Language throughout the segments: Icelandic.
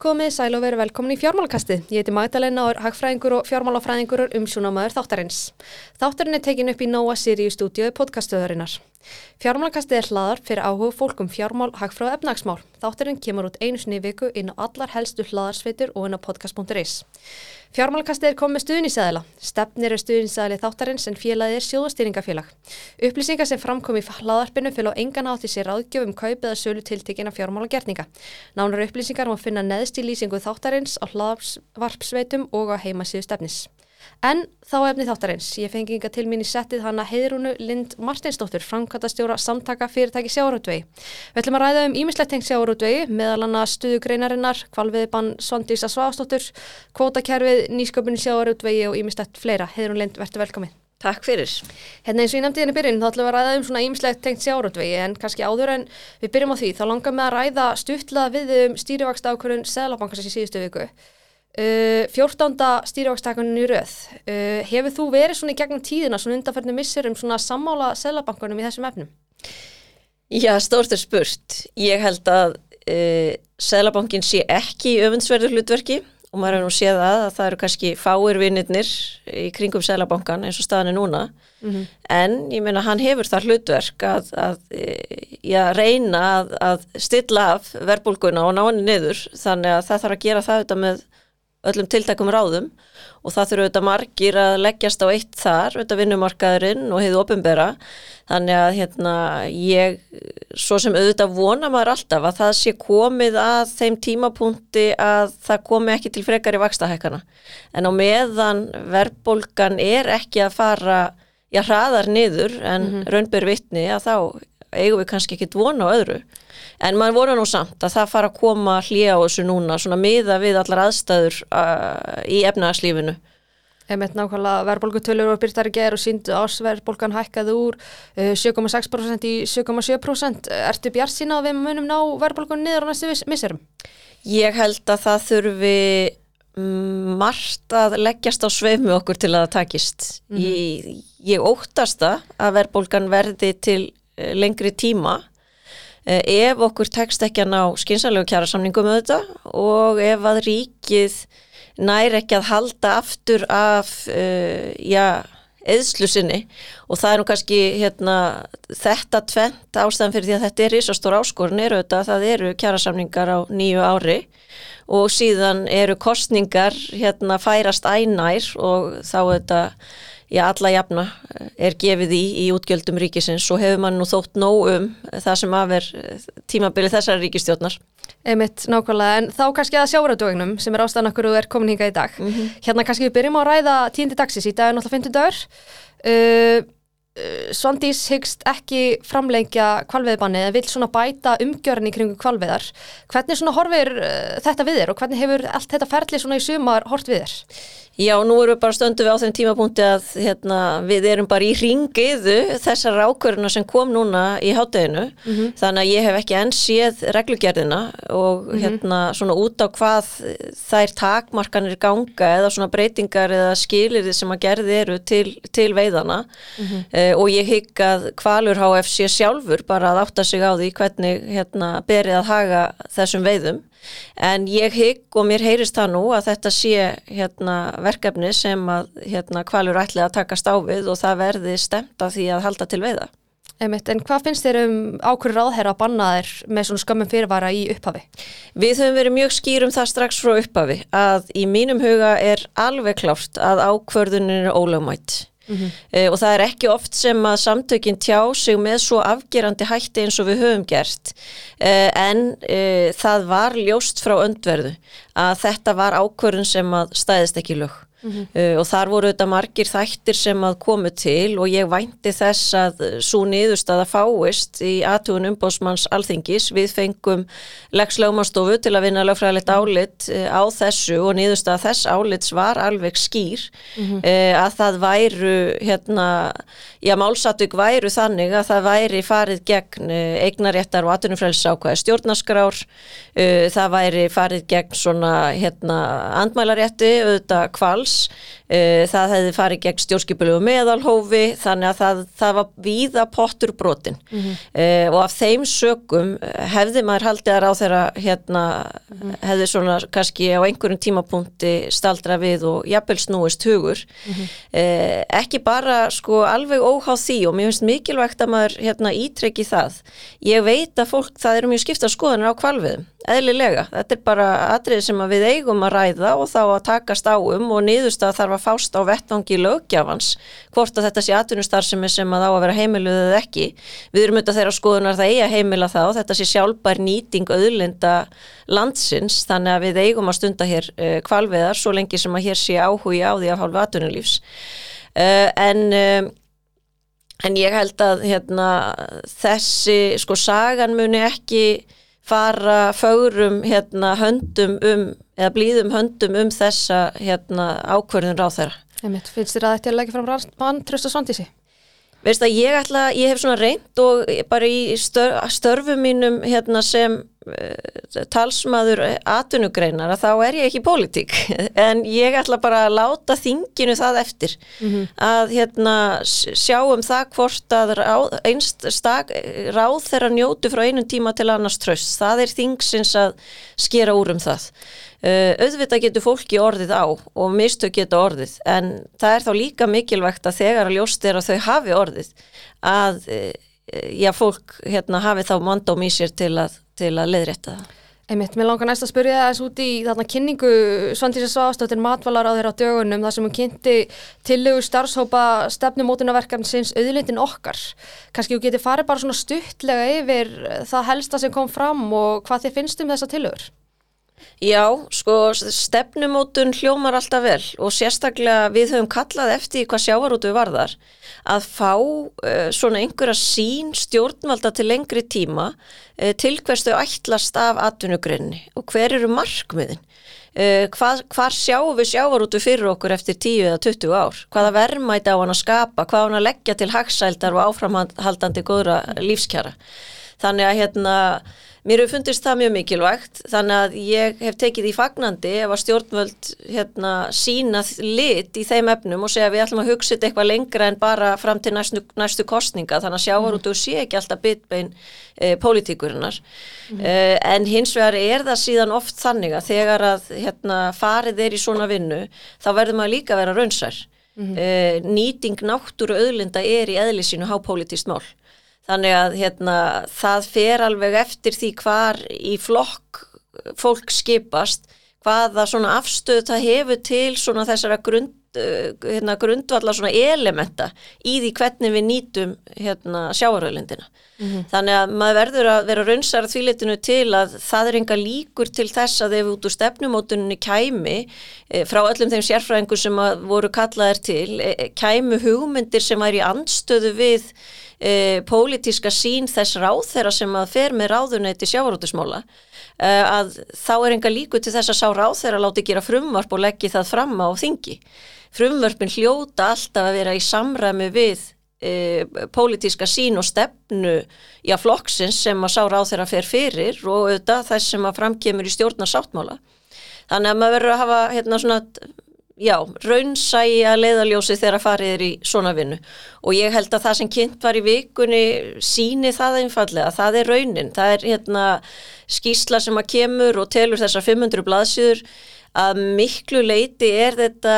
Komið sæl og veru velkomin í fjármálakastið. Ég heiti Magdalena og er hagfræðingur og fjármálafræðingur um sjónamaður þáttarins. Þáttarinn er tekin upp í Nóa Sirius stúdíu podcastöðurinnar. Fjármálakastið er hlaðar fyrir áhuga fólkum fjármál, hagfræð og efnagsmál. Þáttarinn kemur út einu sinni í viku inn á allar helstu hlaðarsveitur og inn á podcast.is. Fjármálakastið er komið stuðnisæðila. Stefnir er stuðnisæðili þáttarins en félagið er sjóðastýringafélag. Upplýsingar sem framkom í hlaðarpinu fylg á engan átti sér ráðgjöfum kaup eða sölu tiltekina fjármálagerninga. Nánar upplýsingar má finna neðst í lýsingu þáttarins á hlaðarpsveitum og á heimasíðu stefnis. En þá efni þáttarins, ég fengi yngar til mín í settið hana Heiðrúnu Lind Martinsdóttur, framkvæmtastjóra samtaka fyrirtæki sjáurútvegi. Við ætlum að ræða um ímislegt tengt sjáurútvegi, meðal hana stuðugreinarinnar, kvalviðbann Svandísa Svástóttur, kvótakerfið, nýsköpunni sjáurútvegi og ímislegt fleira. Heiðrún Lind, verður velkomin. Takk fyrir. Hérna eins og ég nefndi hérna í byrjun, þá ætlum við að ræða um svona ímislegt tengt sjáurútvegi, en kannski áður en við byrjum á því, þá langar við að ræða stuttlega við um stýrivaksta ákvörðun Sælabankars í síðustu viku. Uh, 14. stýrjákstakunum í rauð uh, hefur þú verið svona í gegnum tíðina svona undanferðinu missur um svona sammála selabankunum í þessum efnum? Já, stórt er spurt ég held að uh, selabankin sé ekki í öfundsverður hlutverki og maður hefur nú séð að, að það eru kannski fáir vinnirnir í kringum selabankan eins og staðan er núna mm -hmm. en ég meina hann hefur það hlutverk að, að já, reyna að, að stilla af verbulguna og ná hann niður þannig að það þarf að gera það auðvitað með öllum tiltakum ráðum og það þurfa auðvitað margir að leggjast á eitt þar, auðvitað vinnumarkaðurinn og hefðu ofinbera, þannig að hérna ég, svo sem auðvitað vona maður alltaf að það sé komið að þeim tímapunkti að það komi ekki til frekar í vakstahækana en á meðan verðbólgan er ekki að fara já hraðar niður en mm -hmm. raunbyr vittni að þá eigum við kannski ekki dvona á öðru en maður voru nú samt að það fara að koma hlýja á þessu núna, svona miða við allar aðstæður uh, í efnagslífinu. Emitt nákvæmlega verðbólgutölur og byrtar í gerð og síndu ásverðbólgan hækkaði úr uh, 7,6% í 7,7%. Ertu bjart sína að við munum ná verðbólgun niður á næstu misserum? Ég held að það þurfi margt að leggjast á sveifmi okkur til að það takist. Mm -hmm. ég, ég óttast að verðbólgan verði til uh, lengri tíma. Eh, ef okkur tekst ekki að ná skynsalegu kjara samningum þetta og ef að ríkið nær ekki að halda aftur af uh, já, eðslu sinni og það er nú kannski hérna, þetta tvent ástæðan fyrir því að þetta er risastór áskorun eru þetta að það eru kjara samningar á nýju ári og síðan eru kostningar hérna færast ænær og þá þetta já, alla jafna eh, er gefið í í útgjöldum ríkisins og hefur mann nú þótt nóg um það sem aðver eh, tímabili þessari ríkistjórnar. Einmitt, nákvæmlega, en þá kannski að sjáratögnum sem er ástæðan okkur og er komin hinga í dag. Mm -hmm. Hérna kannski við byrjum á að ræða tíndi dagsins í dag er náttúrulega 50 dagur. Uh, Svandís hyggst ekki framlengja kvalveðbanni eða vil svona bæta umgjörni í kringu kvalveðar. Hvernig svona horfir uh, þetta við þér og hvernig hefur allt þetta ferli svona í sumar hort við þér? Já, nú erum við bara stöndu við á þeim tímapunkti að hérna, við erum bara í ringiðu þessar ákverðuna sem kom núna í hátteginu, mm -hmm. þannig að ég hef ekki enn séð reglugjörðina og mm -hmm. hérna svona út á hvað þær takmarkanir ganga eða svona breytingar eða skilir sem að gerði eru til, til veiðana mm -hmm. uh, og ég hygg að kvalur HFC sjálfur bara að átta sig á því hvernig hérna berið að haga þessum veiðum En ég hygg og mér heyrist það nú að þetta sé hérna, verkefni sem að hérna, kvalur ætli að taka stáfið og það verði stemt af því að halda til veiða. Einmitt, en hvað finnst þér um ákveður ráðherra að banna þér með svona skömmum fyrirvara í upphafi? Við höfum verið mjög skýrum það strax frá upphafi að í mínum huga er alveg klárt að ákverðunin er ólögmætt. Mm -hmm. uh, og það er ekki oft sem að samtökinn tjá sig með svo afgerandi hætti eins og við höfum gert uh, en uh, það var ljóst frá öndverðu að þetta var ákvörðun sem að stæðist ekki lög Mm -hmm. uh, og þar voru þetta margir þættir sem að komu til og ég vænti þess að svo niðurstaða fáist í aðtugun umbósmanns alþingis við fengum legslögmanstofu til að vinna lögfræðilegt álit uh, á þessu og niðurstaða þess álits var alveg skýr mm -hmm. uh, að það væru hérna, já málsatug væru þannig að það væri farið gegn eignaréttar og aðtunumfrælsa ákvæði stjórnaskrár það væri farið gegn svona hérna andmælarétti auðvitað kvals máls uh, það hefði farið gegn stjórnskipulegu meðalhófi þannig að það, það var víða pottur brotin mm -hmm. uh, og af þeim sögum hefði maður haldið að ráð þeirra hérna mm -hmm. hefði svona kannski á einhverjum tímapunkti staldra við og jafnvel snúist hugur mm -hmm. uh, ekki bara sko alveg óháð því og mér finnst mikilvægt að maður hérna ítreki það ég veit að fólk það eru mjög skipta skoðanir á kvalviðum eðlilega, þetta er bara atrið sem við eigum að ræða og þá að takast á um og niðurst að þarf að fást á vettvangi lögjafans, hvort að þetta sé atvinnustarfsemi sem að á að vera heimiluð eða ekki. Við erum auðvitað þeirra skoðunar það eigi að heimila og þetta sé sjálfbær nýting auðlinda landsins þannig að við eigum að stunda hér kvalveðar svo lengi sem að hér sé áhugi á því að hálfa atvinnulífs. Uh, en... Uh, En ég held að hérna, þessi sko sagan muni ekki fara fögrum hérna, höndum um, eða blíðum höndum um þessa hérna, ákverðin ráð þeirra. Finnst þér að þetta er að leggja fram mann tröst og svondísi? Veist að ég ætla, ég hef svona reynd og bara í stör, störfum mínum hérna sem talsmaður atunugreinar að þá er ég ekki í pólitík en ég ætla bara að láta þinginu það eftir mm -hmm. að hérna sjáum það hvort að ráð, stak, ráð þeirra njótu frá einum tíma til annars tröst. Það er þingsins að skera úr um það. Uh, auðvitað getur fólki orðið á og mistök getur orðið en það er þá líka mikilvægt að þegar að ljóst er að þau hafi orðið að uh, já, fólk hérna, hafi þá mandóm í sér til að, til að leiðrétta það. Einmitt, mér langar næst að spyrja þess út í þarna kynningu Svandísa Svástóttir matvalar á þeirra dögunum þar sem hún kynnti tillögu starfshópa stefnumótunaverkefn sinns auðlindin okkar. Kanski þú getur farið bara svona stuttlega yfir það helsta sem kom fram og hvað þið finnst um þessa tillögur? Já, sko stefnumótun hljómar alltaf vel og sérstaklega við höfum kallað eftir hvað sjávarútu varðar að fá uh, svona einhverja sín stjórnvalda til lengri tíma uh, til hverstu ætlast af atvinnugrinni og hver eru markmiðin. Uh, hvað, hvað sjáum við sjávarútu fyrir okkur eftir 10 eða 20 ár? Hvaða verðmæti á hann að skapa? Hvað á hann að leggja til hagsældar og áframhaldandi góðra lífskjara? Þannig að hérna Mér hefur fundist það mjög mikilvægt þannig að ég hef tekið í fagnandi ef að stjórnvöld hérna, sína lit í þeim efnum og segja að við ætlum að hugsa eitthvað lengra en bara fram til næstu, næstu kostninga þannig að út og sé ekki alltaf bitbein e, pólitíkurinnar mm. e, en hins vegar er það síðan oft þannig að þegar að hérna, farið er í svona vinnu þá verður maður líka að vera raunsar. Mm. E, nýting náttúru auðlinda er í eðlisínu hápolítist mál Þannig að hérna, það fer alveg eftir því hvar í flokk fólk skipast, hvaða svona afstöð það hefur til svona þessara grund, hérna, grundvallar svona elementa í því hvernig við nýtum hérna, sjáaröðlindina. Mm -hmm. Þannig að maður verður að vera raunsar að þvíleitinu til að það er enga líkur til þess að ef út úr stefnumótunni kæmi e, frá öllum þeim sérfræðingur sem voru kallaðir til, e, kæmu hugmyndir sem væri í andstöðu við e, pólitíska sín þess ráð þeirra sem að fer með ráðuneti sjávarútusmóla e, að þá er enga líku til þess að sá ráð þeirra láti gera frumvarp og leggja það fram á þingi. Frumvarpin hljóta alltaf að vera í samræmi við e, pólitíska sín og stefnu í að flokksins sem að sá ráð þeirra fer fyrir og auðvitað þess sem að framkemur í stjórnarsáttmála. Þannig að maður verður að hafa hérna svona já, raunsægi að leiðaljósi þegar farið er í svona vinnu. Og ég held að það sem kynnt var í vikunni síni það einfallega, það er raunin, það er hérna skísla sem að kemur og telur þessar 500 blaðsýður að miklu leiti er þetta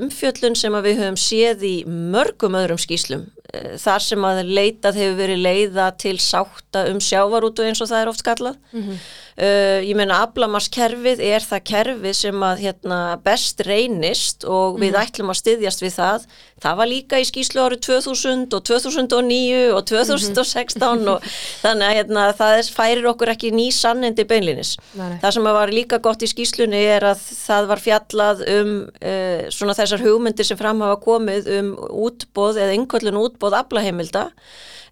umfjöllun sem við höfum séð í mörgum öðrum skíslum eh, þar sem að leitað hefur verið leiða til sátta um sjávarútu eins og það er oft skallað mm -hmm. Uh, ég meina aflamarskerfið er það kerfið sem að hérna, best reynist og við mm. ætlum að styðjast við það. Það var líka í skýslu árið 2000 og 2009 og 2016 mm -hmm. og þannig að hérna, það færir okkur ekki ný sannindi beinlinis. Nei. Það sem var líka gott í skýslunni er að það var fjallað um uh, svona þessar hugmyndir sem fram hafa komið um útbóð eða yngvöldun útbóð aflaheimilda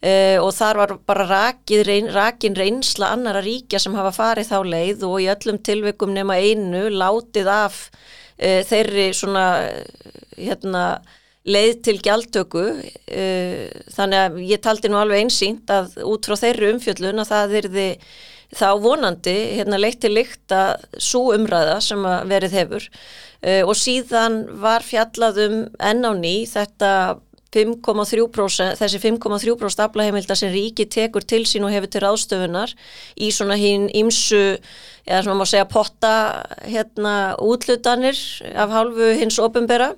Uh, og þar var bara rakið, reyn, rakin reynsla annara ríkja sem hafa farið þá leið og í öllum tilveikum nema einu látið af uh, þeirri svona hérna, leið til gjaldtöku. Uh, þannig að ég taldi nú alveg einsýnt að út frá þeirri umfjöllun að það erði þá vonandi hérna, leitt til líkt að svo umræða sem verið hefur. Og síðan var fjallaðum enn á ný þetta 5,3% þessi 5,3% aflaheimilda sem ríki tekur til sín og hefur til ráðstöfunar í svona hinn ímsu eða svona má segja potta hérna útlutanir af hálfu hins ofinbera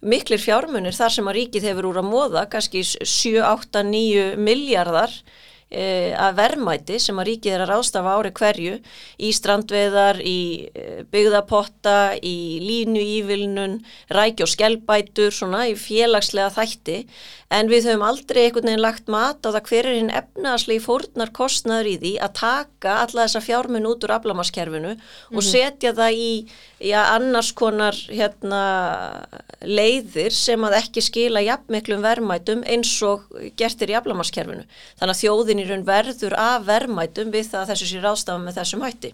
miklir fjármunir þar sem að ríkið hefur úr að móða kannski 7, 8, 9 miljardar e, að verðmæti sem að ríkið er að rástafa ári hverju í strandveðar, í e, byggðapotta, í línu ívilnun, rækja og skellbætur, svona í félagslega þætti en við höfum aldrei einhvern veginn lagt mat á það hver er hinn efnaðslegi fórnar kostnaður í því að taka alla þessa fjármun út úr aflamaskerfinu mm -hmm. og mhm. setja það í já, annars konar hérna, leiðir sem að ekki skila jafnmiklum verðmætum eins og gertir í aflamaskerfinu. Þannig að þjóðin í raun verður af verðmætum við það að þessu sé ráðstafa með þessum hætti.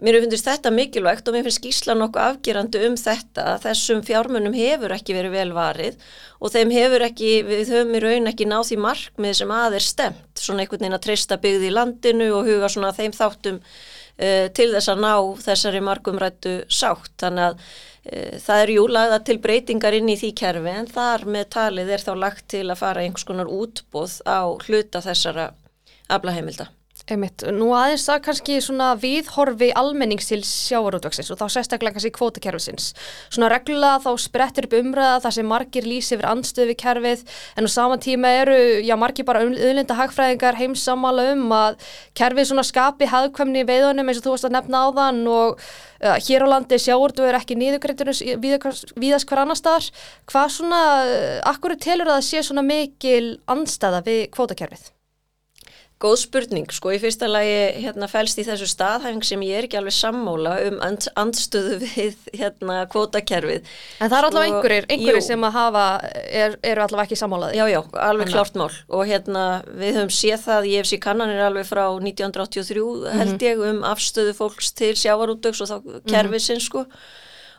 Mér finnst þetta mikilvægt og mér finnst skísla nokkuð afgerandi um þetta að þessum fjármunum hefur ekki verið vel varið og þeim hefur ekki, við höfum í raun ekki náð því markmið sem aðeins stemt, svona einhvern veginn að treysta byggði í landinu og huga svona þeim þáttum uh, til þess að ná þessari markumrættu sátt. Þannig að það er jú lagða til breytingar inn í því kerfi en þar með talið er þá lagt til að fara einhvers konar útbóð á hluta þessara aflaheimilda. Einmitt. Nú aðeins að kannski svona viðhorfi almennings til sjávarútvaksins og þá sérstaklega kannski kvótakerfisins. Svona reglulega þá sprettir upp umræða þar sem margir lýsi yfir andstöðu við kerfið en á sama tíma eru, já margir bara auðlinda hagfræðingar heimsamala um að kerfið svona skapi hafðkvæmni í veiðunum eins og þú varst að nefna á þann og uh, hér á landi sjávarútvakur er ekki nýðugreiturinn viðast hver annar staðar. Hvað svona, uh, akkur telur að það sé svona mikil andstæða við kvótakerfið? Góð spurning, sko, í fyrsta lagi hérna fælst í þessu staðhæfing sem ég er ekki alveg sammóla um and, andstöðu við hérna kvótakerfið. En það er allavega sko, einhverjir, einhverjir sem að hafa, er, eru allavega ekki sammálaði. Já, já, alveg klart mál og hérna við höfum séð það, ég hef séð kannanir alveg frá 1983 mm -hmm. held ég um afstöðu fólks til sjávarútöks og þá mhm. kerfið sinn, sko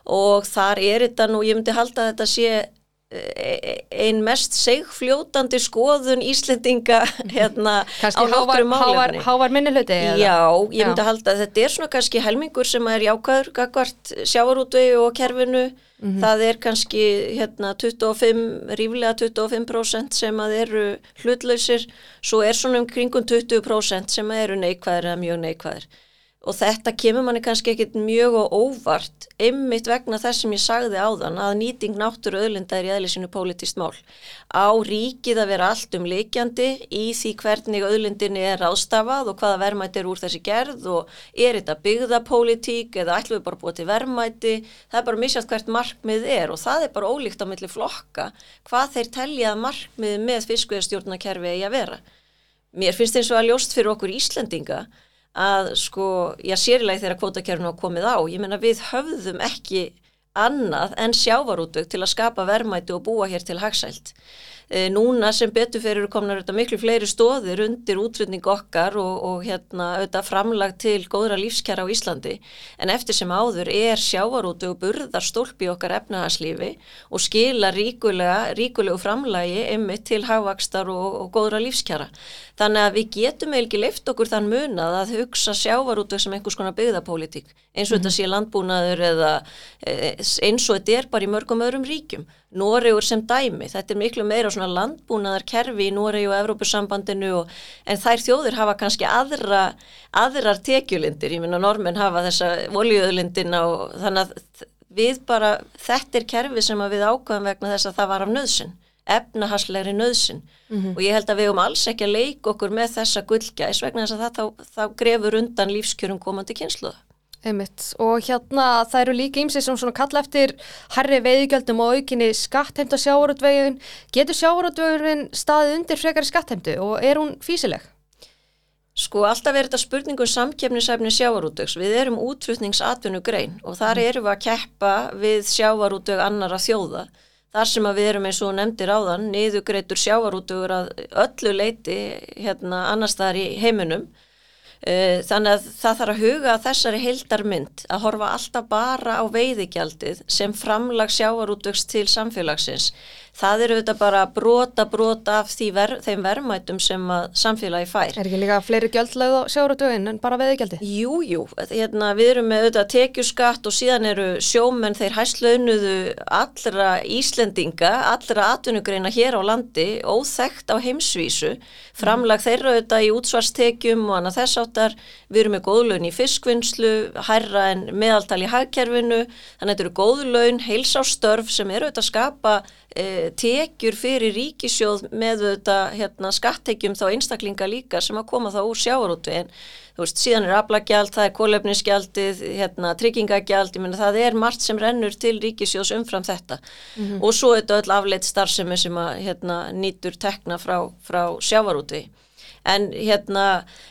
og þar er þetta nú, ég myndi halda að þetta sé einn mest segfljótandi skoðun Íslendinga hérna kannski á nokkru málefni. Hávar minni hluti? Já, ég myndi að halda að þetta er svona kannski helmingur sem er jákvæður gagvart sjávarútvegi og kerfinu mm -hmm. það er kannski hérna 25, ríflega 25% sem að eru hlutlausir svo er svona um kringum 20% sem eru neikvæðir eða mjög neikvæðir og þetta kemur manni kannski ekkit mjög og óvart ymmit vegna þess sem ég sagði á þann að nýting náttúru öðlinda er í aðlisinu politist mál. Á ríkið að vera allt um leikjandi í því hvernig öðlindinni er ástafað og hvaða verðmætti er úr þessi gerð og er þetta byggðapólitík eða ætlum við bara búið til verðmætti, það er bara misjast hvert markmið er og það er bara ólíkt á milli flokka hvað þeir telja markmið með fiskveðstjórnakerfi eigi að vera. Mér finnst eins og að ljóst fyrir okkur Íslendinga að sko, já sérilega þegar kvotakjörnum á komið á, ég menna við höfðum ekki annað en sjávarútök til að skapa verðmæti og búa hér til hagsælt. E, núna sem betur fyrir komnar þetta miklu fleiri stóðir undir útrutning okkar og, og hérna auðvitað framlag til góðra lífskjara á Íslandi en eftir sem áður er sjávarútu og burðar stólpi okkar efnaðarslífi og skila ríkulega, ríkulegu framlagi ymmið til havakstar og, og góðra lífskjara. Þannig að við getum eða ekki leift okkur þann munað að hugsa sjávarútu sem einhvers konar byggðapólitík eins og mm -hmm. þetta mhm. sé landbúnaður eða e, eins og þetta er bara í mörgum öðrum ríkjum. Noregur sem dæmi, þetta er miklu meira svona landbúnaðar kerfi í Noregi og Evrópusambandinu og, en þær þjóðir hafa kannski aðra, aðrar tekjulindir, ég minna normen hafa þessa voljöðlindina og þannig að við bara, þetta er kerfi sem við ákvæðum vegna þess að það var af nöðsyn, efnahaslegri nöðsyn mm -hmm. og ég held að við um alls ekki að leika okkur með þessa gullgæs vegna þess að það þá, þá grefur undan lífskjörum komandi kynsluða. Einmitt. Og hérna það eru líka ýmsið sem svona kalla eftir herri veiðgjöldum og aukinni skattheimta sjávarútvegin. Getur sjávarútvegin staðið undir frekari skattheimtu og er hún físileg? Sko alltaf er þetta spurningum samkefnisæfni sjávarútvegs. Við erum útflutningsatvinnu grein og þar mm. erum við að keppa við sjávarútveg annara þjóða. Þar sem við erum eins og nefndir áðan, niðugreitur sjávarútvegur að öllu leiti hérna annars þar í heiminum þannig að það þarf að huga að þessari heildarmynd að horfa alltaf bara á veiðigjaldið sem framlag sjávarútvöxt til samfélagsins. Það eru þetta bara brota brota af ver, þeim verðmætum sem samfélagi fær. Er ekki líka fleiri gjöldlega á sjáratögin en bara veðigjaldi? Jú, jú, hérna, við erum með auðvitað tekjuskatt og síðan eru sjómenn þeir hæslaunuðu allra Íslendinga, allra atvinnugreina hér á landi, óþekkt á heimsvísu, framlag mm. þeirra auðvitað í útsvarstekjum og annað þess áttar, við erum með góðlaun í fiskvinnslu, hærra en meðaltal í hagkerfinu, þannig að þetta eru góðlaun, heilsástörf sem eru auðvitað að skapa tekjur fyrir ríkisjóð með þetta hérna, skattekjum þá einstaklinga líka sem að koma þá úr sjáarútvegin þú veist, síðan er aflagjald, það er kólefnisgjaldið hérna, tryggingagjald, ég menna það er margt sem rennur til ríkisjóðs umfram þetta. Mm -hmm. og svo er þetta öll afleitt starfsemi sem að hérna, nýtur tekna frá, frá sjáarútvegi en hérna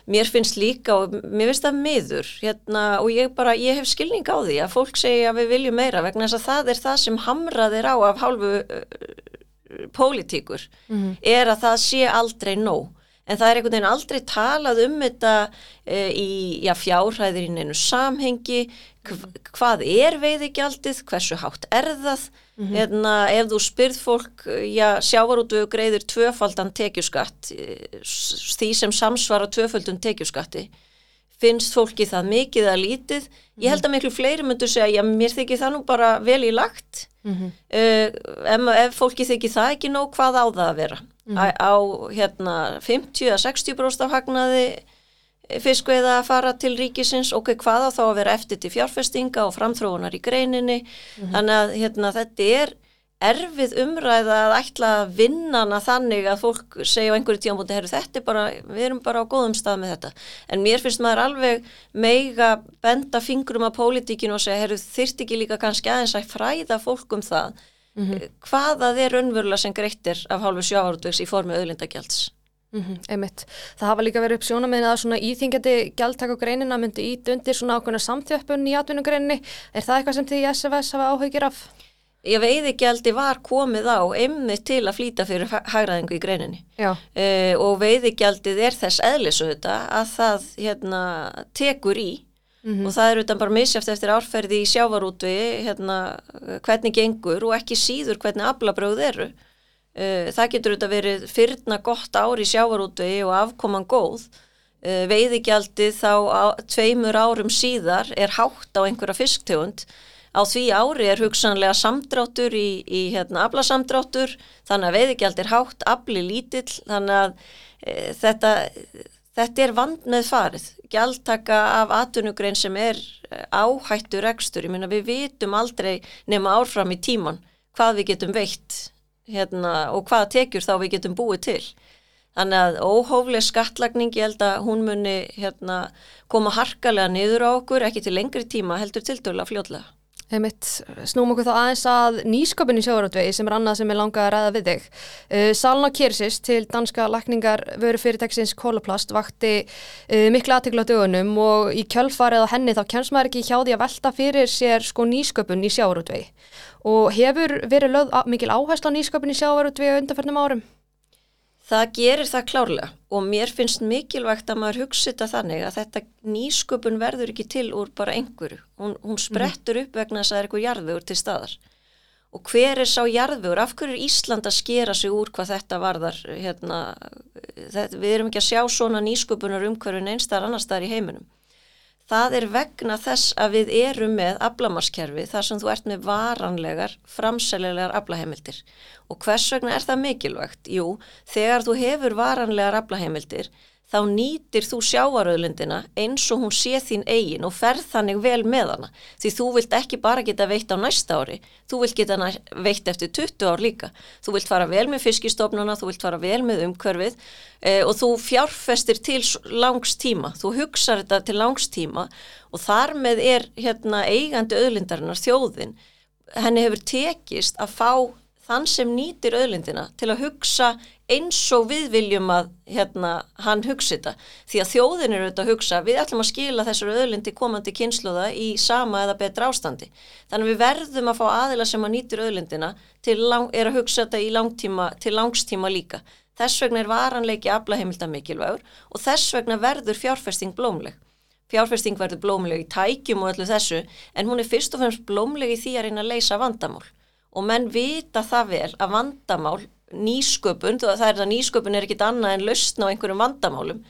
mér finnst líka og mér finnst það miður hérna og ég bara, ég hef skilning á því að fólk segja að við viljum meira vegna þess að það er það sem hamraðir á af hálfu uh, pólitíkur mm -hmm. er að það sé aldrei nóg en það er einhvern veginn aldrei talað um þetta e, í já, fjárhæðir í neinu samhengi hvað er veiðigjaldið, hversu hátt er það mm -hmm. Eðna, ef þú spyrð fólk, já, sjávarútu greiðir tvöfaldan tekjuskatt því sem samsvara tvöfaldun tekjuskatti finnst fólki það mikið að lítið ég held að miklu fleiri myndu segja já, mér þykir það nú bara vel í lagt mm -hmm. uh, ef, ef fólki þykir það ekki nóg, hvað á það að vera mm -hmm. á, á hérna 50-60% af hagnaði fiskveiða að fara til ríkisins ok, hvaða þá að vera eftir til fjárfestinga og framþróunar í greininni mm -hmm. þannig að hérna, þetta er erfið umræða að ætla að vinnana þannig að fólk segja á einhverju tíanbúti, herru þetta er bara, við erum bara á góðum stað með þetta, en mér finnst maður alveg meiga benda fingrum að pólitíkinu og segja, herru þyrst ekki líka kannski aðeins að fræða fólk um það mm -hmm. hvaða þeir unnvörla sem greittir af hálfu sjávarútvegs í formi auðlindagjalds Mm -hmm, einmitt. Það hafa líka verið upp sjónaminn að svona íþingjandi gjaldtak á greinina myndi ít undir svona ákveðna samþjöppun í atvinnugreininni. Er það eitthvað sem þið í SFS hafa áhugir af? Ég veiði gjaldi var komið á einmitt til að flýta fyrir hægraðingu í greininni uh, og veiði gjaldið er þess eðlisu þetta að það hérna, tekur í mm -hmm. og það er utan bara misjáft eftir árferði í sjávarútvi hérna, hvernig gengur og ekki síður hvernig aflabröð eru. Eh, það getur auðvitað verið fyrna gott ári sjávarútvegi og afkoman góð. Eh, veiðigjaldið þá á, tveimur árum síðar er hátt á einhverja fisktegund. Á því ári er hugsanlega samdráttur í, í hérna, aflasamdráttur, þannig að veiðigjald er hátt, afli lítill, þannig að e, þetta, þetta er vand með farið. Gjaldtaka af atunugrein sem er áhættur ekstur, ég minna við vitum aldrei nema árfram í tíman hvað við getum veitt hérna, og hvaða tekjur þá við getum búið til. Þannig að óhófleg skattlagning, ég held að hún muni hérna, koma harkalega niður á okkur, ekki til lengri tíma, heldur til döla fljóðlega. Heimitt, snúm okkur þá aðeins að nýsköpunni sjávarútvegi sem er annað sem er langað að ræða við þig. Uh, Salna Kyrsis til danska lakningar vöru fyrirtæksins Kólaplast vakti uh, miklu aðteglu á dögunum og í kjölfarið á henni þá kemst maður ekki hjá því að velta fyrir sér sko nýsköpun í sjávarútvegi og hefur verið löð mikil áherslu á nýsköpun í sjávarútvegi undanfernum árum? Það gerir það klárlega og mér finnst mikilvægt að maður hugsa þetta þannig að þetta nýsköpun verður ekki til úr bara einhverju. Hún, hún mhm. sprettur upp vegna þess að það er eitthvað jarðvegur til staðar. Og hver er sá jarðvegur? Af hverju er Ísland að skera sig úr hvað þetta varðar? Hérna, þetta, við erum ekki að sjá svona nýsköpunar umhverfin einstar annar staðar í heiminum það er vegna þess að við erum með aflamaskerfi þar sem þú ert með varanlegar, framsælilegar aflaheimildir. Og hvers vegna er það mikilvægt? Jú, þegar þú hefur varanlegar aflaheimildir þá nýtir þú sjáaröðlundina eins og hún sé þín eigin og ferð þannig vel með hana. Því þú vilt ekki bara geta veitt á næsta ári, þú vilt geta veitt eftir 20 ár líka. Þú vilt fara vel með fiskistofnuna, þú vilt fara vel með umhverfið eh, og þú fjárfestir til langs tíma. Þú hugsaður þetta til langs tíma og þar með er hérna, eigandi öðlindarinnar þjóðin. Henni hefur tekist að fá þann sem nýtir öðlindina til að hugsa eins og við viljum að hérna, hann hugsi þetta. Því að þjóðin eru auðvitað að hugsa við ætlum að skila þessar öðlindi komandi kynsluða í sama eða betra ástandi. Þannig að við verðum að fá aðila sem að nýtir öðlindina lang, er að hugsa þetta langtíma, til langstíma líka. Þess vegna er varanleiki aflaheimilda mikilvægur og þess vegna verður fjárfesting blómleg. Fjárfesting verður blómleg í tækjum og öllu þessu en hún er fyrst og fremst blómleg í því að reyna að leysa vandamál og menn vita það vel að vandamál, nýsköpun, það er að nýsköpun er ekkit annað en lausn á einhverjum vandamálum,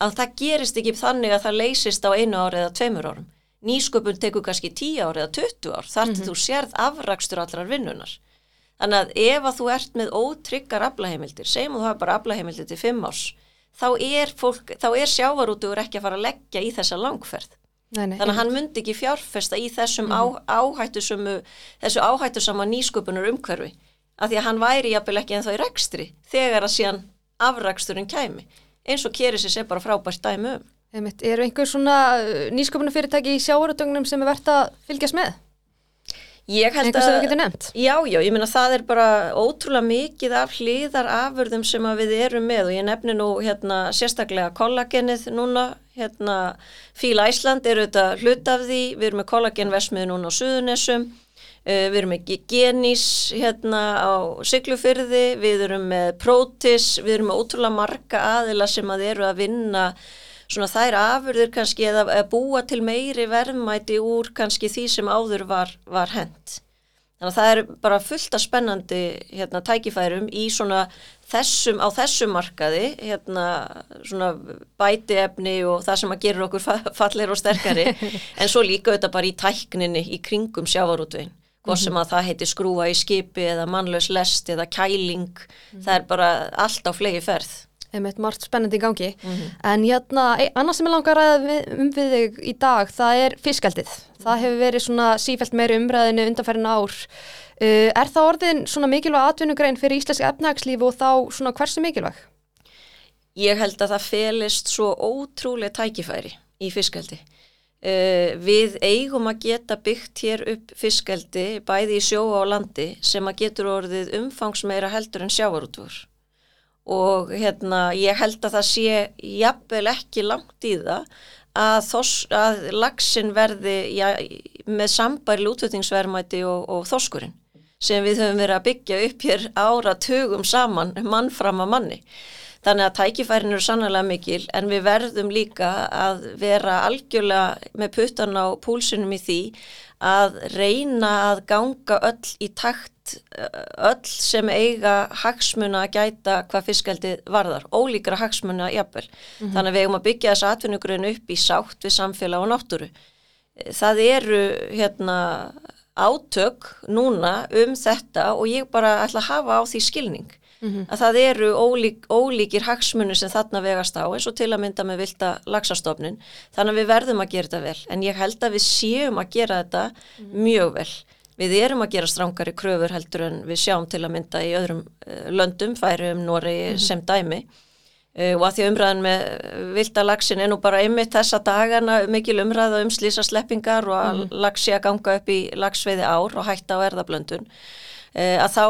að það gerist ekki þannig að það leysist á einu ári eða tveimur árum. Nýsköpun tekur kannski 10 ári eða 20 ár, þar til mm -hmm. þú sérð afrakstur allrar vinnunar. Þannig að ef að þú ert með ótryggar aflaheimildir, segjum þú hafa bara aflaheimildir til 5 árs, þá er, fólk, þá er sjávarútugur ekki að fara að leggja í þessa langferð. Nei, nei, Þannig að hann myndi ekki fjárfesta í þessum mm á, áhættusömu, þessu áhættusama nýsköpunar umhverfi, af því að hann væri jafnvel ekki en þá í rekstri þegar að síðan afraksturinn kæmi eins og Keris er bara frábært dæmi um. Einmitt. Eru einhver svona uh, nýsköpuna fyrirtæki í sjáuröldunum sem er verðt að fylgjast með? Ég held Einhver sem þú getur nefnt? Já, já, ég minna það er bara ótrúlega mikið af hlýðar afurðum sem við erum með og ég nefni nú hérna sérstaklega kollagenið núna, hérna Fíla Æsland eru þetta hlut af því, við erum með kollagenvesmið núna á Suðunessum Uh, við erum með Genís hérna á Siglufyrði, við erum með Protis, við erum með ótrúlega marga aðila sem að eru að vinna svona þær afurður kannski eða búa til meiri verðmæti úr kannski því sem áður var, var hend. Þannig að það er bara fullt af spennandi hérna, tækifærum í svona þessum, á þessum markaði, hérna svona bætiefni og það sem að gera okkur fallir og sterkari, en svo líka þetta bara í tækninni í kringum sjávarútveginn. Hvort sem að það heiti skrúa í skipi eða mannlaus lest eða kæling. -hmm. það er bara allt á flegi ferð Einmitt margt spennandi í gangi. Mm -hmm. en hérna, annars sem ég langar að um við þig í dag, það er fiskaldið það hefur verið svona sífælt meiri umræðinu undanferðin ár. Uh, er það orðin svona mikilvæg atvinnugrein fyrir íslenski efnagslífu og þá svona hversu mikilvæg? Ég held að það felist svo ótrúlega tækifæri í fiskaldi Uh, við eigum að geta byggt hér upp fiskeldi bæði í sjó á landi sem að getur orðið umfangsmeira heldur en sjávarútur og hérna ég held að það sé jafnvel ekki langt í það að, þos, að lagsin verði ja, með sambærli útvötingsverðmæti og, og þoskurinn sem við höfum verið að byggja upp hér ára tögum saman mann fram að manni. Þannig að tækifærin eru sannlega mikil en við verðum líka að vera algjörlega með puttan á púlsunum í því að reyna að ganga öll í takt, öll sem eiga hagsmuna að gæta hvað fiskaldi varðar, ólíkra hagsmuna jafnvel. Mm -hmm. Þannig að við eigum að byggja þessa atvinnugrun upp í sátt við samfélag og náttúru. Það eru hérna átök núna um þetta og ég bara ætla að hafa á því skilning mm -hmm. að það eru ólík, ólíkir hagsmunni sem þarna vegast á eins og til að mynda með vilda lagsastofnin þannig að við verðum að gera þetta vel en ég held að við séum að gera þetta mm -hmm. mjög vel. Við erum að gera strángari kröfur heldur en við sjáum til að mynda í öðrum uh, löndum, færum Nóri mm -hmm. sem dæmi uh, og að því umræðan með vilda lagsin er nú bara einmitt þessa dagana mikil umræða um slísa sleppingar og að mhm. lagsi að ganga upp í lagsveiði ár og hætta á erðablöndun uh, að þá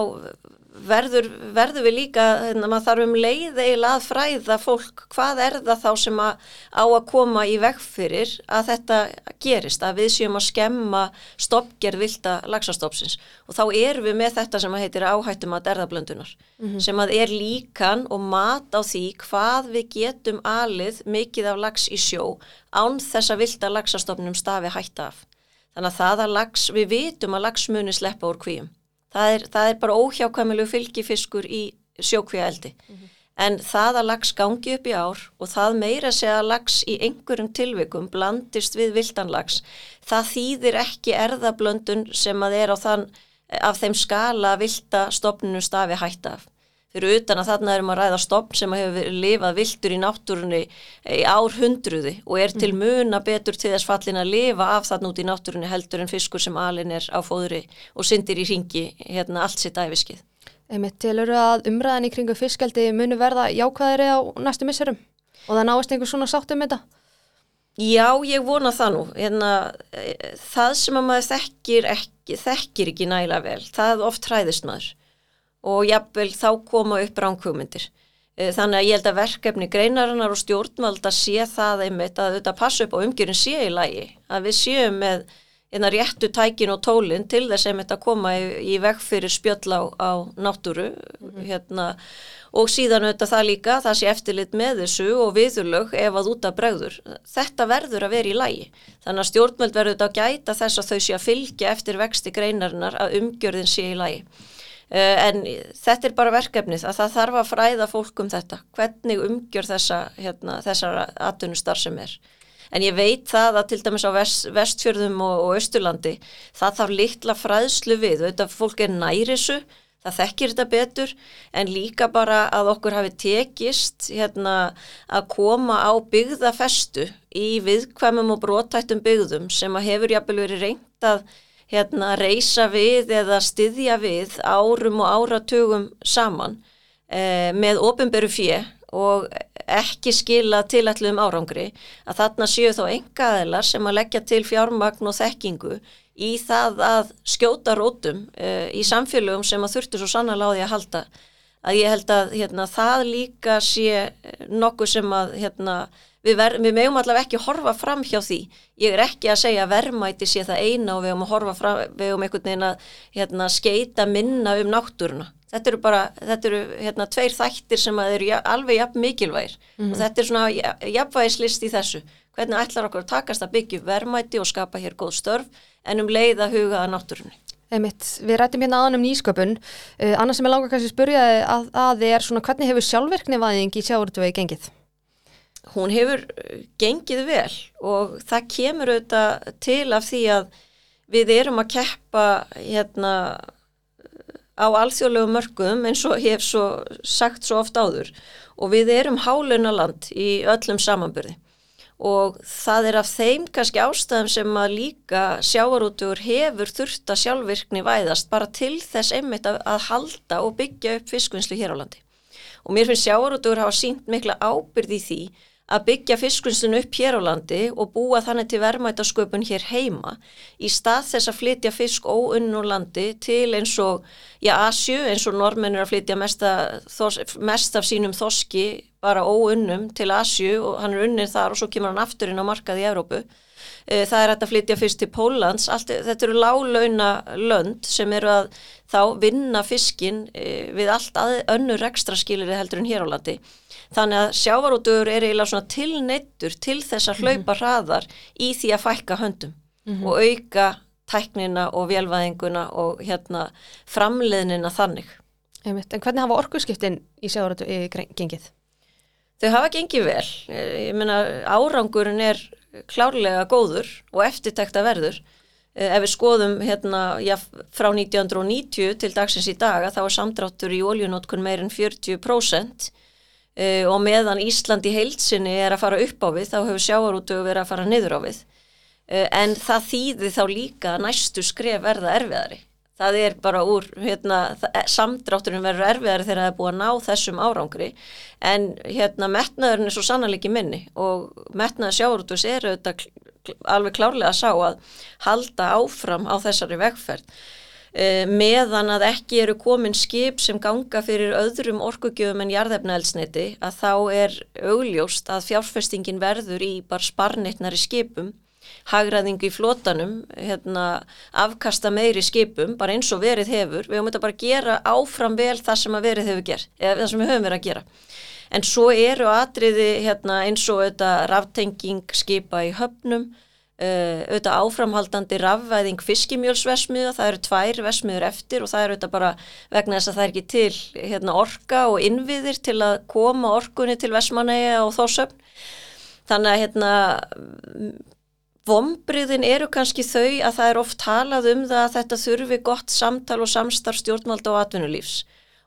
verður, verður við líka, hérna, maður þarf um leið eiginlega að fræða fólk hvað er það þá sem að, á að koma í veg fyrir að þetta gerist, að við séum að skemma stoppgerð vilda lagsastofsins og þá erum við með þetta sem að heitir áhættum að erðablöndunar mm -hmm. sem að er líkan og mat á því hvað við getum alið mikið af lags í sjó án þess að vilda lagsastofnum stafi hætta af. Þannig að það að lags, við vitum að lags muni sleppa úr kvíum það er, það er bara óhjákvæmilegu fylgifiskur í sjókvíaeldi mm -hmm. en það að lags gangi upp í ár og það meira segja að lags í einhverjum tilvikum blandist við vildanlags það þýðir ekki erðablöndun sem að er á þann af þeim skala vilda stopnunu stafi hætta af fyrir utan að þarna erum að ræða stopp sem hefur lifað viltur í náttúrunni í árhundruði og er til mhm. muna betur til þess fallin að lifa af þarna út í náttúrunni heldur en fiskur sem alin er á fóðri og syndir í ringi hérna allt sitt æfiskið. Emið, tilur að umræðan í kringu fiskaldi munu verða jákvæðri á næstu misserum og það náist einhver svona sátt um þetta? Já, ég vona það nú. Hérna, það sem að maður þekkir ekki, þekkir ekki næla vel, það oft hræðist maður og jafnvel þá koma upp ránkvömyndir. Eh, þannig að ég held að verkefni greinarinnar og stjórnvalda sé það einmitt að þetta passa upp á umgjörun sé í lagi, að við séum með hérna réttu tækin og tólinn til þess að þetta koma í, í veg fyrir spjöll á, á náttúru hérna, og síðan auðvitað það líka, það sé eftirlit með þessu og viðurlög ef að út af bregður. Þetta verður að vera í lægi. Þannig að stjórnmöld verður þetta að gæta þess að þau sé að fylgja eftir vexti greinarinnar að umgjörðin sé í lægi. Uh, en þetta er bara verkefnið að það þarf að fræða fólk um þetta. Hvernig umgjör þessa, hérna, þessar atvinnustar sem er. En ég veit það að til dæmis á vest, vestfjörðum og, og austurlandi það þarf litla fræðslu við. Þetta fólk er nærisu, það þekkir þetta betur en líka bara að okkur hafi tekist hérna, að koma á byggðafestu í viðkvæmum og brótættum byggðum sem að hefur jafnvel verið reynd að hérna, reysa við eða styðja við árum og áratugum saman eh, með ofinberu fjö og ekki skila tilætluðum árangri að þarna séu þá engaðilar sem að leggja til fjármagn og þekkingu í það að skjóta rótum uh, í samfélögum sem að þurftu svo sannlega á því að halda. Að ég held að hérna, það líka sé nokkuð sem að hérna, við, ver, við meðum allavega ekki horfa fram hjá því. Ég er ekki að segja verðmæti sé það eina og við höfum að horfa fram, við höfum einhvern veginn að hérna, skeita minna um náttúruna. Þetta eru bara, þetta eru hérna tveir þættir sem að eru ja, alveg jafn mikilvægir mm -hmm. og mhm. þetta er svona ja, jafnvægislist í þessu. Hvernig ætlar okkur að takast að byggja verðmæti og skapa hér góð störf en um leið að huga að náttúrunni. Einmitt. Við rættum hérna aðan um nýsköpun. Uh, annars sem ég langar kannski að spurja að, að þið er svona hvernig hefur sjálfverknivæðing í sjáurtvegi gengið? Hún hefur gengið vel og það kemur auðvitað til af því að við erum að keppa hérna á alþjóðlegu mörgum eins og ég hef svo sagt svo oft áður. Og við erum hálaunaland í öllum samanbyrði og það er af þeim kannski ástæðum sem að líka sjáarútugur hefur þurft að sjálfvirkni væðast bara til þess einmitt að, að halda og byggja upp fiskvinnslu hér á landi. Og mér finnst sjáarútugur hafa sínt mikla ábyrði í því að byggja fiskvinnslun upp hér á landi og búa þannig til verðmætasköpun hér heima í stað þess að flytja fisk óunn úr landi til eins og, já, Asju, eins og normennir að flytja mest, að, mest af sínum þoski bara óunnum til Asju og hann er unnið þar og svo kemur hann aftur inn á markað í Evrópu. E, það er að flytja fyrst til Pólans, Allt, þetta eru lálauna lönd sem eru að þá vinna fiskin e, við allt önnur ekstra skilir heldur en hér á landi þannig að sjávarútugur er eiginlega svona tilneittur til þess að mhm. hlaupa hraðar í því að fækka höndum mm -hmm. og auka tæknina og velvæðinguna og hérna framleiðnina þannig. Einmitt. En hvernig hafa orkuskiptin í sjávarútugur gengið? Þau hafa gengið vel. Ég meina árangurinn er klárlega góður og eftirtækta verður. Eh, ef við skoðum hérna já, frá 1990 til dagsins í daga þá er samdráttur í oljunótkun meirinn 40% uh, og meðan Ísland í heilsinni er að fara upp á við þá hefur sjáarútu verið að fara niður á við. Uh, en það þýði þá líka næstu skref verða erfiðari. Það er bara úr hérna, eh, samdrátturinn verður erfiðari þegar það er búið að ná þessum árangri. En hérna metnaðurinn er svo sannalegi minni. Og metnaður sjáarútus er auðvitað alveg klárlega að sá að halda áfram á þessari vegferð meðan að ekki eru komin skip sem ganga fyrir öðrum orkugjöfum en jarðefnaelsniti að þá er augljóst að fjárfestingin verður í bara sparnitnari skipum hagraðingu í flótanum, hérna, afkasta meiri skipum, bara eins og verið hefur, við höfum þetta bara að gera áfram vel það sem að verið hefur gert, eða það sem við höfum verið að gera. En svo eru atriði hérna, eins og þetta ráftenging skipa í höfnum, Uh, auðvitað áframhaldandi rafvæðing fiskimjölsvesmiða, það eru tvær vesmiður eftir og það eru auðvitað bara vegna þess að það er ekki til hérna, orka og innviðir til að koma orkunni til vesmanæja og þósöfn þannig að hérna vombriðin eru kannski þau að það er oft talað um það að þetta þurfi gott samtal og samstarf stjórnvalda og atvinnulífs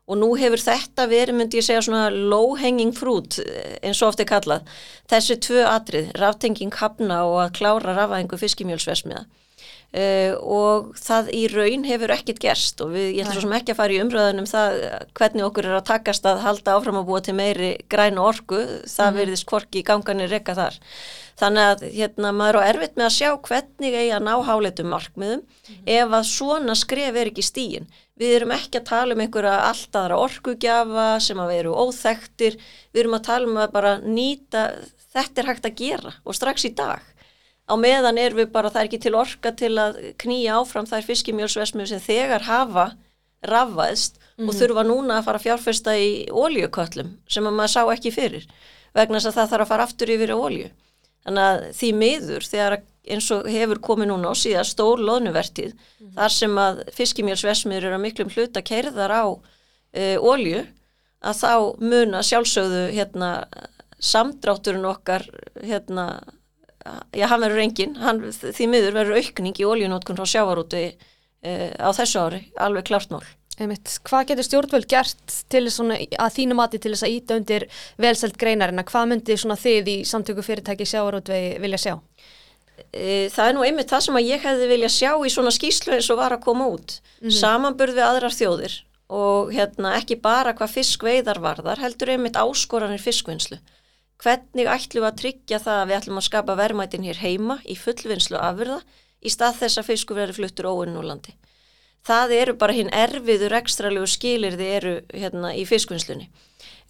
og nú hefur þetta verið, myndi ég segja, svona low hanging fruit, eins og oft er kallað, þessu tvö atrið, ráftenging hafna og að klára rafæðingu fiskimjölsvesmiða. Uh, og það í raun hefur ekkit gerst og við, ég ætlum ekki að fara í umröðunum það hvernig okkur er að takast að halda áfram að búa til meiri grænu orku það mm. verðist korki í ganganir rekka þar. Þannig að hérna maður er á erfitt með að sjá hvernig eigi að ná háleitum markmiðum mm. ef að svona skref er ekki stíin við erum ekki að tala um einhverja alltaðra orkugjafa sem að veru óþektir við erum að tala um að bara nýta þetta er hægt að gera og strax í dag á meðan er við bara, það er ekki til orka til að knýja áfram þær fiskimjölsvesmið sem þegar hafa rafvaðst og þurfa núna að fara að fjárfesta í óljököllum sem að maður sá ekki fyrir vegna þess að það þarf að fara aftur yfir í ólju. Þannig að því miður þegar eins og hefur komið núna á síðan stór loðnuvertið þar sem að fiskimjölsvesmiður eru að miklum hluta keirðar á e, ólju að þá muna sjálfsögðu hérna samdrátturinn okkar hérna já hann verður engin, hann, því miður verður aukning í óljunótkun frá sjávarúti e, á þessu ári, alveg klart mál. Einmitt. Hvað getur stjórnvöld gert til svona, að þínu mati til þess að íta undir velselt greinarinn? Hvað myndi þið í samtöku fyrirtæki sjávarútvegi vilja sjá? E, það er nú einmitt það sem að ég hefði vilja sjá í svona skýslu eins og var að koma út. Mm -hmm. Samanburð við aðrar þjóðir og hérna ekki bara hvað fiskveiðar varðar, heldur einmitt áskoranir fiskvinnslu. Hvernig ætlum við að tryggja það að við ætlum að skapa verðmætin hér heima í fullvinnslu afurða í stað þess að fisku verður fluttur óinn úr landi. Það eru bara hinn erfiður ekstralegu skilir þið eru hérna í fiskvinnslunni.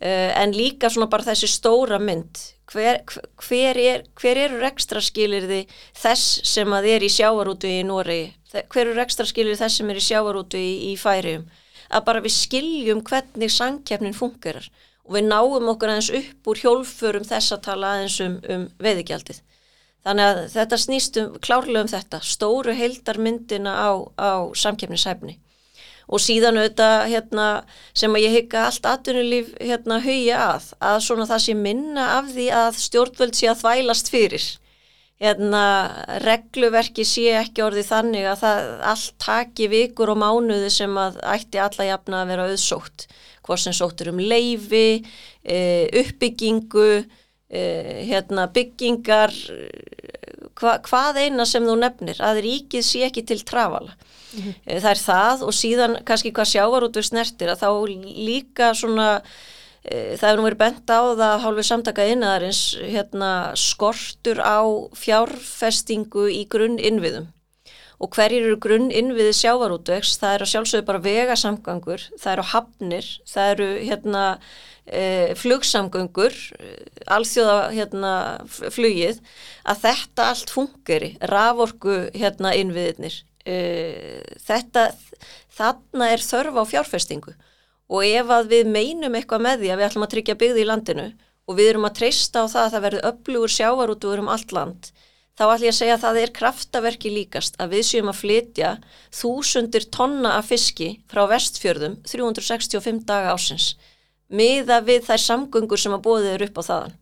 Uh, en líka svona bara þessi stóra mynd, hver, hver, er, hver eru ekstra skilir þið þess sem að er í sjávarútu í Nóri, hver eru ekstra skilir þess sem er í sjávarútu í, í Færium, að bara við skiljum hvernig sangkjafnin fungerar og við náum okkur aðeins upp úr hjólfurum þess að tala aðeins um, um veðigjaldið. Þannig að þetta snýst um, klárlega um þetta, stóru heildarmyndina á, á samkeppnishæfni. Og síðan auðvitað hérna, sem að ég hygga allt atvinnulíf hérna, hugja að, að svona það sé minna af því að stjórnvöld sé að þvælast fyrir. Hérna, regluverki sé ekki orðið þannig að það allt taki vikur og mánuði sem að ætti alla jafna að vera auðsótt hvort sem sóttur um leifi, e, uppbyggingu, e, hérna, byggingar, hva, hvað eina sem þú nefnir, að ríkið sé ekki til trafala. Mm -hmm. Það er það og síðan kannski hvað sjávar út við snertir að þá líka svona, það hefur nú verið bent á það hálfur samtaka innaðarins, hérna, skortur á fjárfestingu í grunn innviðum og hverjir eru grunn innviði sjávarútvegs, það eru sjálfsögðu bara vegasamgangur, það eru hafnir, það eru hérna, e, flugsamgöngur, alþjóða hérna, flugið, að þetta allt fungeri, raforku hérna, innviðinir. E, þetta, þarna er þörf á fjárfestingu og ef að við meinum eitthvað með því að við ætlum að tryggja byggði í landinu og við erum að treysta á það að það verður öflugur sjávarútvegur um allt land, þá ætlum ég að segja að það er kraftaverki líkast að við séum að flytja þúsundir tonna af fiski frá vestfjörðum 365 daga ásins miða við þær samgöngur sem að bóðið eru upp á þaðan.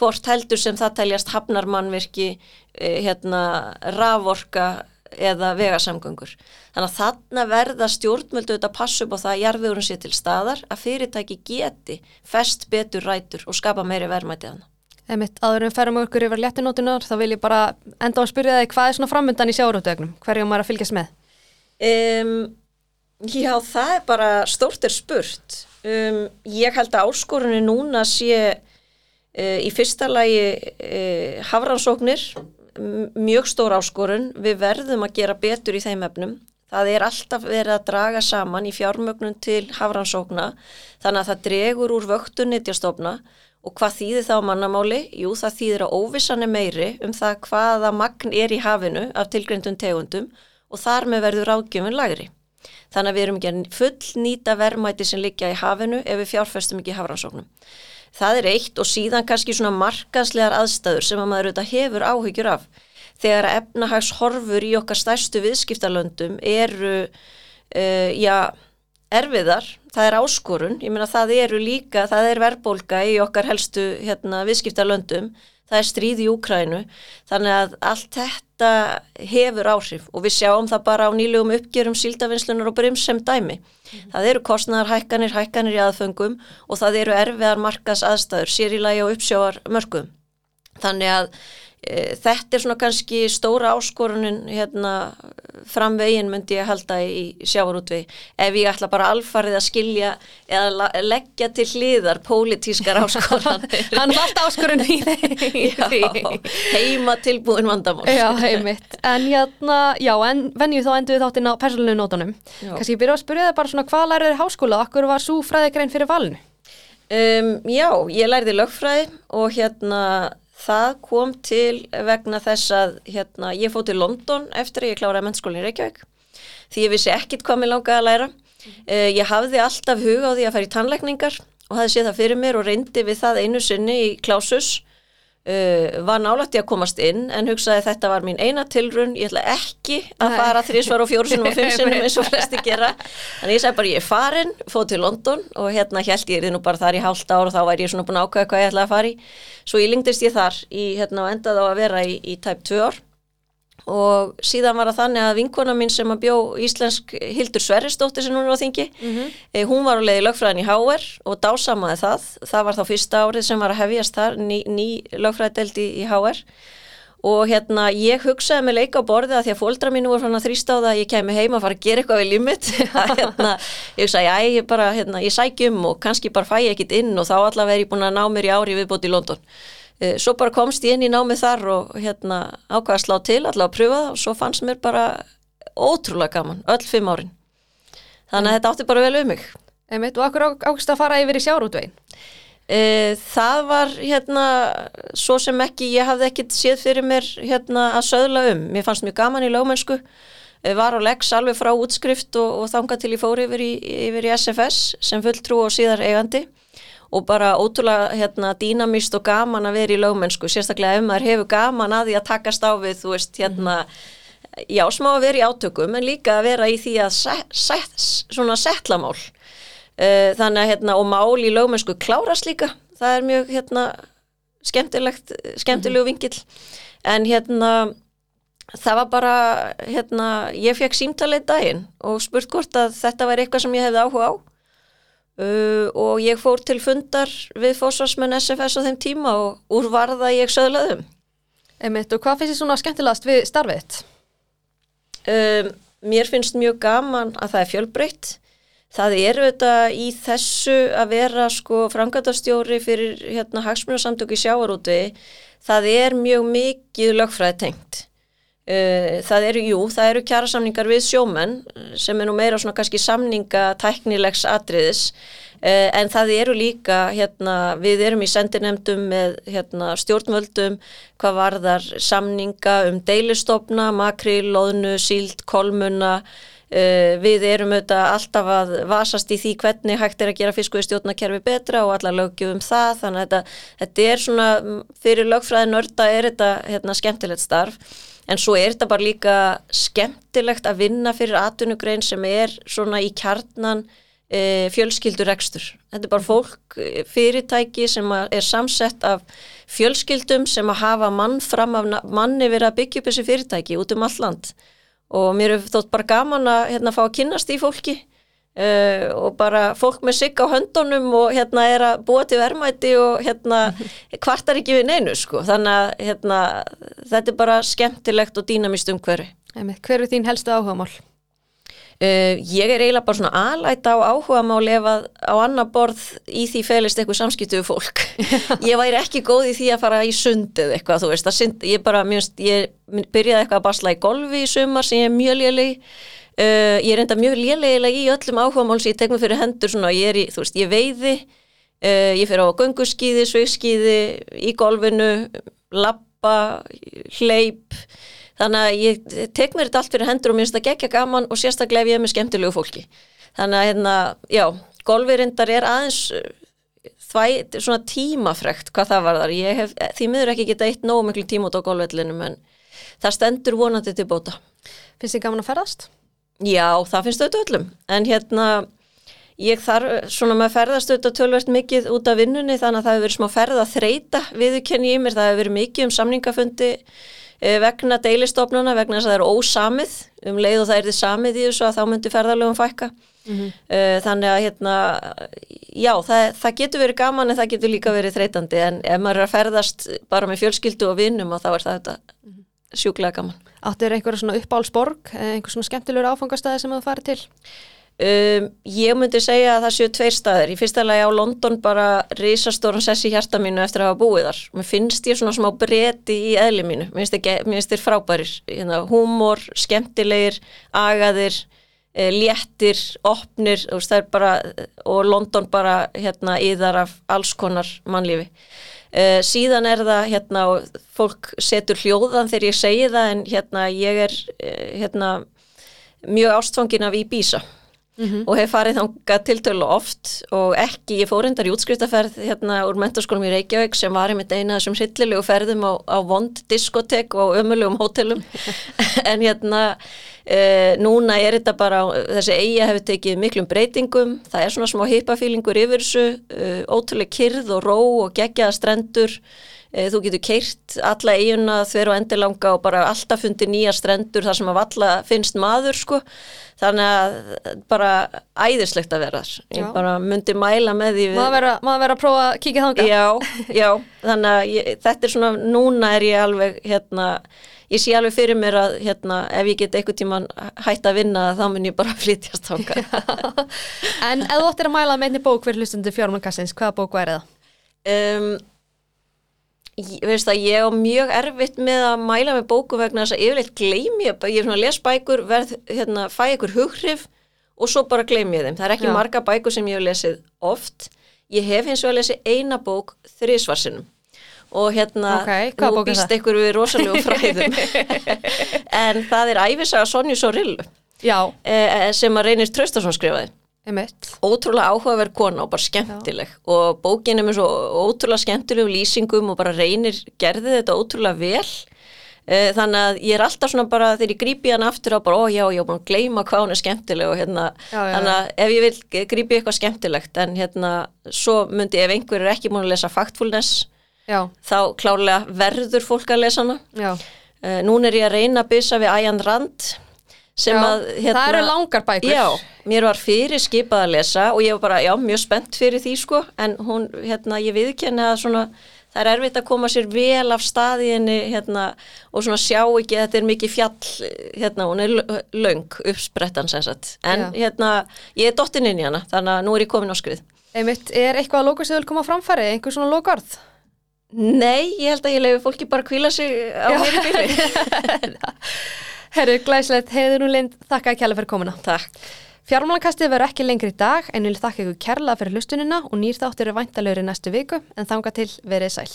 Hvort heldur sem það teljast hafnarmannverki, eh, hérna, raforka eða vegasamgöngur. Þannig að þarna verða stjórnmöldu þetta passu upp á það að jarfiðurinn sé til staðar að fyrirtæki geti fest betur rætur og skapa meiri verðmætið hana. Emitt, áður en ferum okkur yfir léttinótunar þá vil ég bara enda á að spyrja þig hvað er svona framöndan í sjárótögnum, hverju maður að fylgjast með? Um, já, það er bara stórt er spurt. Um, ég held að áskorunni núna sé uh, í fyrsta lagi uh, hafransóknir, mjög stór áskorun, við verðum að gera betur í þeim efnum. Það er alltaf verið að draga saman í fjármögnun til hafransókna þannig að það dregur úr vöktun nýttjastofna Og hvað þýðir það á mannamáli? Jú, það þýðir að óvissan er meiri um það hvaða magn er í hafinu af tilgreyndum tegundum og þar með verður ágjöfun lagri. Þannig að við erum ekki að full nýta verðmæti sem liggja í hafinu ef við fjárfestum ekki í hafransóknum. Það er eitt og síðan kannski svona markaslegar aðstæður sem að maður auðvitað hefur áhyggjur af. Þegar efnahags horfur í okkar stærstu viðskiptalöndum eru, uh, já, erfiðar, það er áskorun, ég meina það eru líka, það er verðbólka í okkar helstu hérna, viðskiptarlöndum, það er stríð í Úkrænu, þannig að allt þetta hefur áhrif og við sjáum það bara á nýlegum uppgjörum síldavinslunar og brims sem dæmi. Mm. Það eru kostnæðar hækkanir, í aðföngum og það eru erfiðar markas aðstæður, sér í lagi og uppsjáar mörgum. Þannig að þetta er svona kannski stóra áskorunin hérna framvegin myndi ég halda í sjávarútvegi. Ef ég ætla bara alfarið að skilja eða leggja til hliðar pólitískar áskoranir. Hann vald áskorun í því Heima tilbúin vandamál. Já, heimitt En hérna, en venju þá endur við þáttinn á persónulegu nótunum. Kanski ég byrja að spyrja það bara svona hvað lærið er háskóla? Og akkur var svo fræðigrein fyrir valinu? Um, já, ég lærði lögfræði og hérna það kom til vegna þess að hérna, ég fóð til London eftir að ég kláraði mennskólinn í Reykjavík því ég vissi ekkit hvað mér langaði að læra. Uh, ég hafði alltaf huga á því að í tannleikningar og hafði séð það fyrir mér og reyndi við það einu sinni í klásus. Uh, var nálægt ég að komast inn en hugsaði þetta var mín eina tilrun ég ætla ekki að fara þrísvar og fjórusunum og fimmsunum eins og flesti gera. Þannig ég segi bara ég er farin, fóð til London og hérna held ég er nú bara þar í hálft ár og þá væri ég svona búin að ákvæða hvað ég ætla að fara í. Svo ég lingdist ég þar í, hérna, og endaði á að vera í, í tæp tvö ár og síðan var það þannig að vinkona mín sem að bjó íslensk Hildur Sverrisdóttir sem hún er á þingi mm -hmm. eh, hún var á leiði lögfræðin í HR og dásamaði það, það var þá fyrsta árið sem var að hefjast þar, ný, ný lögfræðideldi í HR og hérna ég hugsaði með leika á borði að því að fóldra mínu voru svona þrýst á það að ég kemi heima að fara að gera eitthvað við límit hérna, ég hugsaði að ég bara, hérna, ég sækjum og kannski bara fæ ég ekkit inn og þá allavega er ég búin að ná mér í ári viðbót í London svo bara komst ég inn í námið þar og hérna ákvaða að slá til, allavega að pröfa það og svo fannst mér bara ótrúlega gaman, öll fimm árin. Þannig að þetta átti bara vel um mig. Einmitt, og okkur ákst að fara yfir í sjárútvegin? E, það var hérna, svo sem ekki, ég hafði ekkit séð fyrir mér hérna að söðla um. Mér fannst mjög gaman í lögmennsku, e, var á leggs alveg frá útskrift og, og þanga til ég fór yfir í, yfir í SFS sem fulltrú og síðar eigandi og bara ótrúlega hérna, dýnamist og gaman að vera í lögmennsku, sérstaklega ef maður hefur gaman að því að takast á við, þú veist, hérna, já, smá að vera í átökum, en líka að vera í því að set, set, svona setlamál, uh, þannig að, hérna, og mál í lögmennsku klárast líka, það er mjög, hérna, skemmtilegt, skemmtilegu mhm. vingil, en hérna, það var bara, hérna, ég fekk símtalið daginn og spurt hvort að þetta var eitthvað sem ég hefði áhuga á Uh, og ég fór til fundar við fósfarsmenn SFS á þeim tíma og úr varða ég söðlaðum. Emitt, og hvað finnst þið svona skemmtilegast við starfið? Um, mér finnst mjög gaman að það er fjölbreytt. Það er auðvitað í þessu að vera sko frangatastjóri fyrir hérna hagsmunarsamtöku í sjáarúti. Það er mjög mikið lögfræði tengt. Uh, það eru, jú, það eru kjærasamningar við sjómenn sem er nú meira svona kannski samninga tæknilegs atriðis. Uh, en það eru líka, hérna, við erum í sendinemdum með hérna, stjórnvöldum hvað varðar samninga um deilistofna, makri, loðnu, síld, kolmuna. Uh, við erum auðvitað alltaf að vasast í því hvernig hægt er að gera fisku í stjórnakerfi betra og alla lögjum um það, þannig að þetta, þetta er svona, fyrir lögfræði nörda er þetta hérna, skemmtilegt starf en svo er þetta bara líka skemmtilegt að vinna fyrir atvinnugrein sem er svona í kjarnan e, fjölskyldur ekstur. Þetta er bara fólk, e, fyrirtæki sem er samsett af fjölskyldum sem að hafa mann fram af manni verið að byggja upp þessi fyrirtæki út um all land og mér er þótt bara gaman að hérna, fá að kynast í fólki Uh, og bara fólk með sigg á höndunum og hérna er að búa til verðmæti og hérna kvartar ekki við neinu sko. Þannig að hérna þetta er bara skemmtilegt og dýnamist um hverju Hver er þín helstu áhugamál? Uh, ég er eiginlega bara svona alæta á áhugamál ef að á annar borð í því felist eitthvað samskiptuðu fólk. Ég væri ekki góð í því að fara í sundið eitthvað þú veist, synd, ég bara, mjög, ég byrjaði eitthvað að basla í golfi í sumar sem ég er mjög léleg Uh, ég er enda mjög léleigilega í öllum áhugamál sem ég tek mig fyrir hendur svona, ég í, veist, ég veiði, uh, ég fer á gunguskíði, sveiskíði, í golfinu, lappa, hleyp, þannig að ég tek mér þetta allt fyrir hendur og minnst að gegja gaman og sérstaklega ef ég er með skemmtilegu fólki. Þannig að hérna, já, golfirindar er aðeins þvæ, svona tímafrekt hvað það var þar. Ég hef því miður ekki geta eitt nógu miklu tíma út á golvvellinum en það stendur vonandi til bóta. Finnst þið gaman að ferðast? Já, það finnst auðvitað öllum, en hérna ég þarf svona með ferðast auðvitað tölvert mikið út af vinnunni þannig að það hefur verið smá ferð að þreita viðkenni í mér, það hefur verið mikið um samningafundi eh, vegna deilistofnuna vegna þess að það eru ósamið. Um leið og það er því samið í þessu að þá myndir ferðarlegum fækka. Mm -hmm. þannig að hérna já, það, það getur verið gaman en það getur líka verið þreitandi en ef maður er að ferðast bara með fjölskyldu og vinnum og þá er það þetta -hmm. sjúklega gaman Áttu þér einhverja svona uppálsborg, einhver svona skemmtilegur áfangastæði sem þú farið til? Um, ég myndi segja að það séu tveir staðir. Í fyrsta lagi á London bara risastóran sessi hjarta mínu eftir að hafa búið þar. Mér finnst ég svona smá breyti í eðli mínu. Mér finnst þér frábærir. Hérna, Húmor, skemmtilegir, agaðir, léttir, opnir veist, bara, og London bara hérna yðar af alls konar mannlífi. E, síðan er það hérna, fólk setur hljóðan þegar ég segi það en hérna ég er e, hérna mjög ástfangin af Íbísa og hef farið þangað tiltölu oft og ekki, ég fór endar í útskriftaferð hérna úr mentarskólum í Reykjavík sem var einmitt eina þessum hryllilegu ferðum á, á vond diskotek og ömulegum hótelum. En hérna e, núna er þetta bara, þessi eiga hefur tekið miklum breytingum, það er svona smá hipafílingur yfir þessu, e, ótrúlega kyrð og ró og geggjaða strendur þú getur keirt alla eiguna þver og endilanga og bara alltaf fundi nýja strendur þar sem að valla finnst maður sko þannig að bara æðislegt að vera þar ég Já. bara myndi mæla með því við, Maður vera, vera að prófa að kíkja þangað. já, já, þannig að ég, þetta er svona, núna er ég alveg hérna, ég sé alveg fyrir mér að hérna, ef ég get einhvern tíman hætt að vinna þá mun ég bara flytjast þangað En ef þú ættir að mæla með einni bók fyrir hlustundu fjármálkassins, hvaða bók væri það? um, ég, ég á mjög erfitt með að mæla með bóku vegna þess að yfirleitt gleymi ég, ég er svona að les bækur, verð, hérna, fæ ykkur hughrif og svo bara gleymi ég þeim. Það er ekki Já. marga bækur sem ég hef lesið oft. Ég hef hins vegar lesið eina bók þrísvarsinum og hérna, Ok, hvaða nú er býst ykkur við rosalegu fræðum. En það er æfisaga Sonju Sorillu Já, eh, sem að Reynir Traustason skrifaði einmitt. ótrúlega áhugaverð kona og bara skemmtileg. Og bókin er með svo ótrúlega skemmtilegu lýsingum og bara reynir gerði þetta ótrúlega vel. Eh, þannig að ég er alltaf svona bara þegar ég grípi hann aftur á bara, ó já, ég er búin að gleyma hvað hún er skemmtileg og hérna, Já, já, þannig að ef ég vil grípi eitthvað skemmtilegt en hérna, svo myndi ef einhver er ekki búin að lesa Factfulness Já, þá klárlega verður fólk að lesa hana. Já. uh, núna er ég að reyna að byssa við Ayan Rand já. að hérna, Það eru langar bækur. Já, mér var fyrir skipað að lesa og ég var bara, já, mjög spennt fyrir því sko, en hún, hérna, ég viðkenni að svona, það er erfitt að koma sér vel af staðinni, hérna, og svona sjá ekki að þetta er mikið fjall, hérna, hún er löng, uppsprettan sem sagt, en Já. hérna, ég er dottin inn í hana, þannig að nú er ég komin á skrið. Einmitt, er eitthvað að lóka þú vil koma framfæri, einhver svona lókarð? Nei, ég held að ég lefi fólki bara að kvíla sig á mér. Herru, glæslegt, heiður nú lind, þakka að kjalla fyrir komuna. Takk. Fjármálakastið verður ekki lengri í dag en vil þakka ykkur kærlega fyrir hlustunina og nýr þáttur er væntalögur í næstu viku en þanga til verið sæl.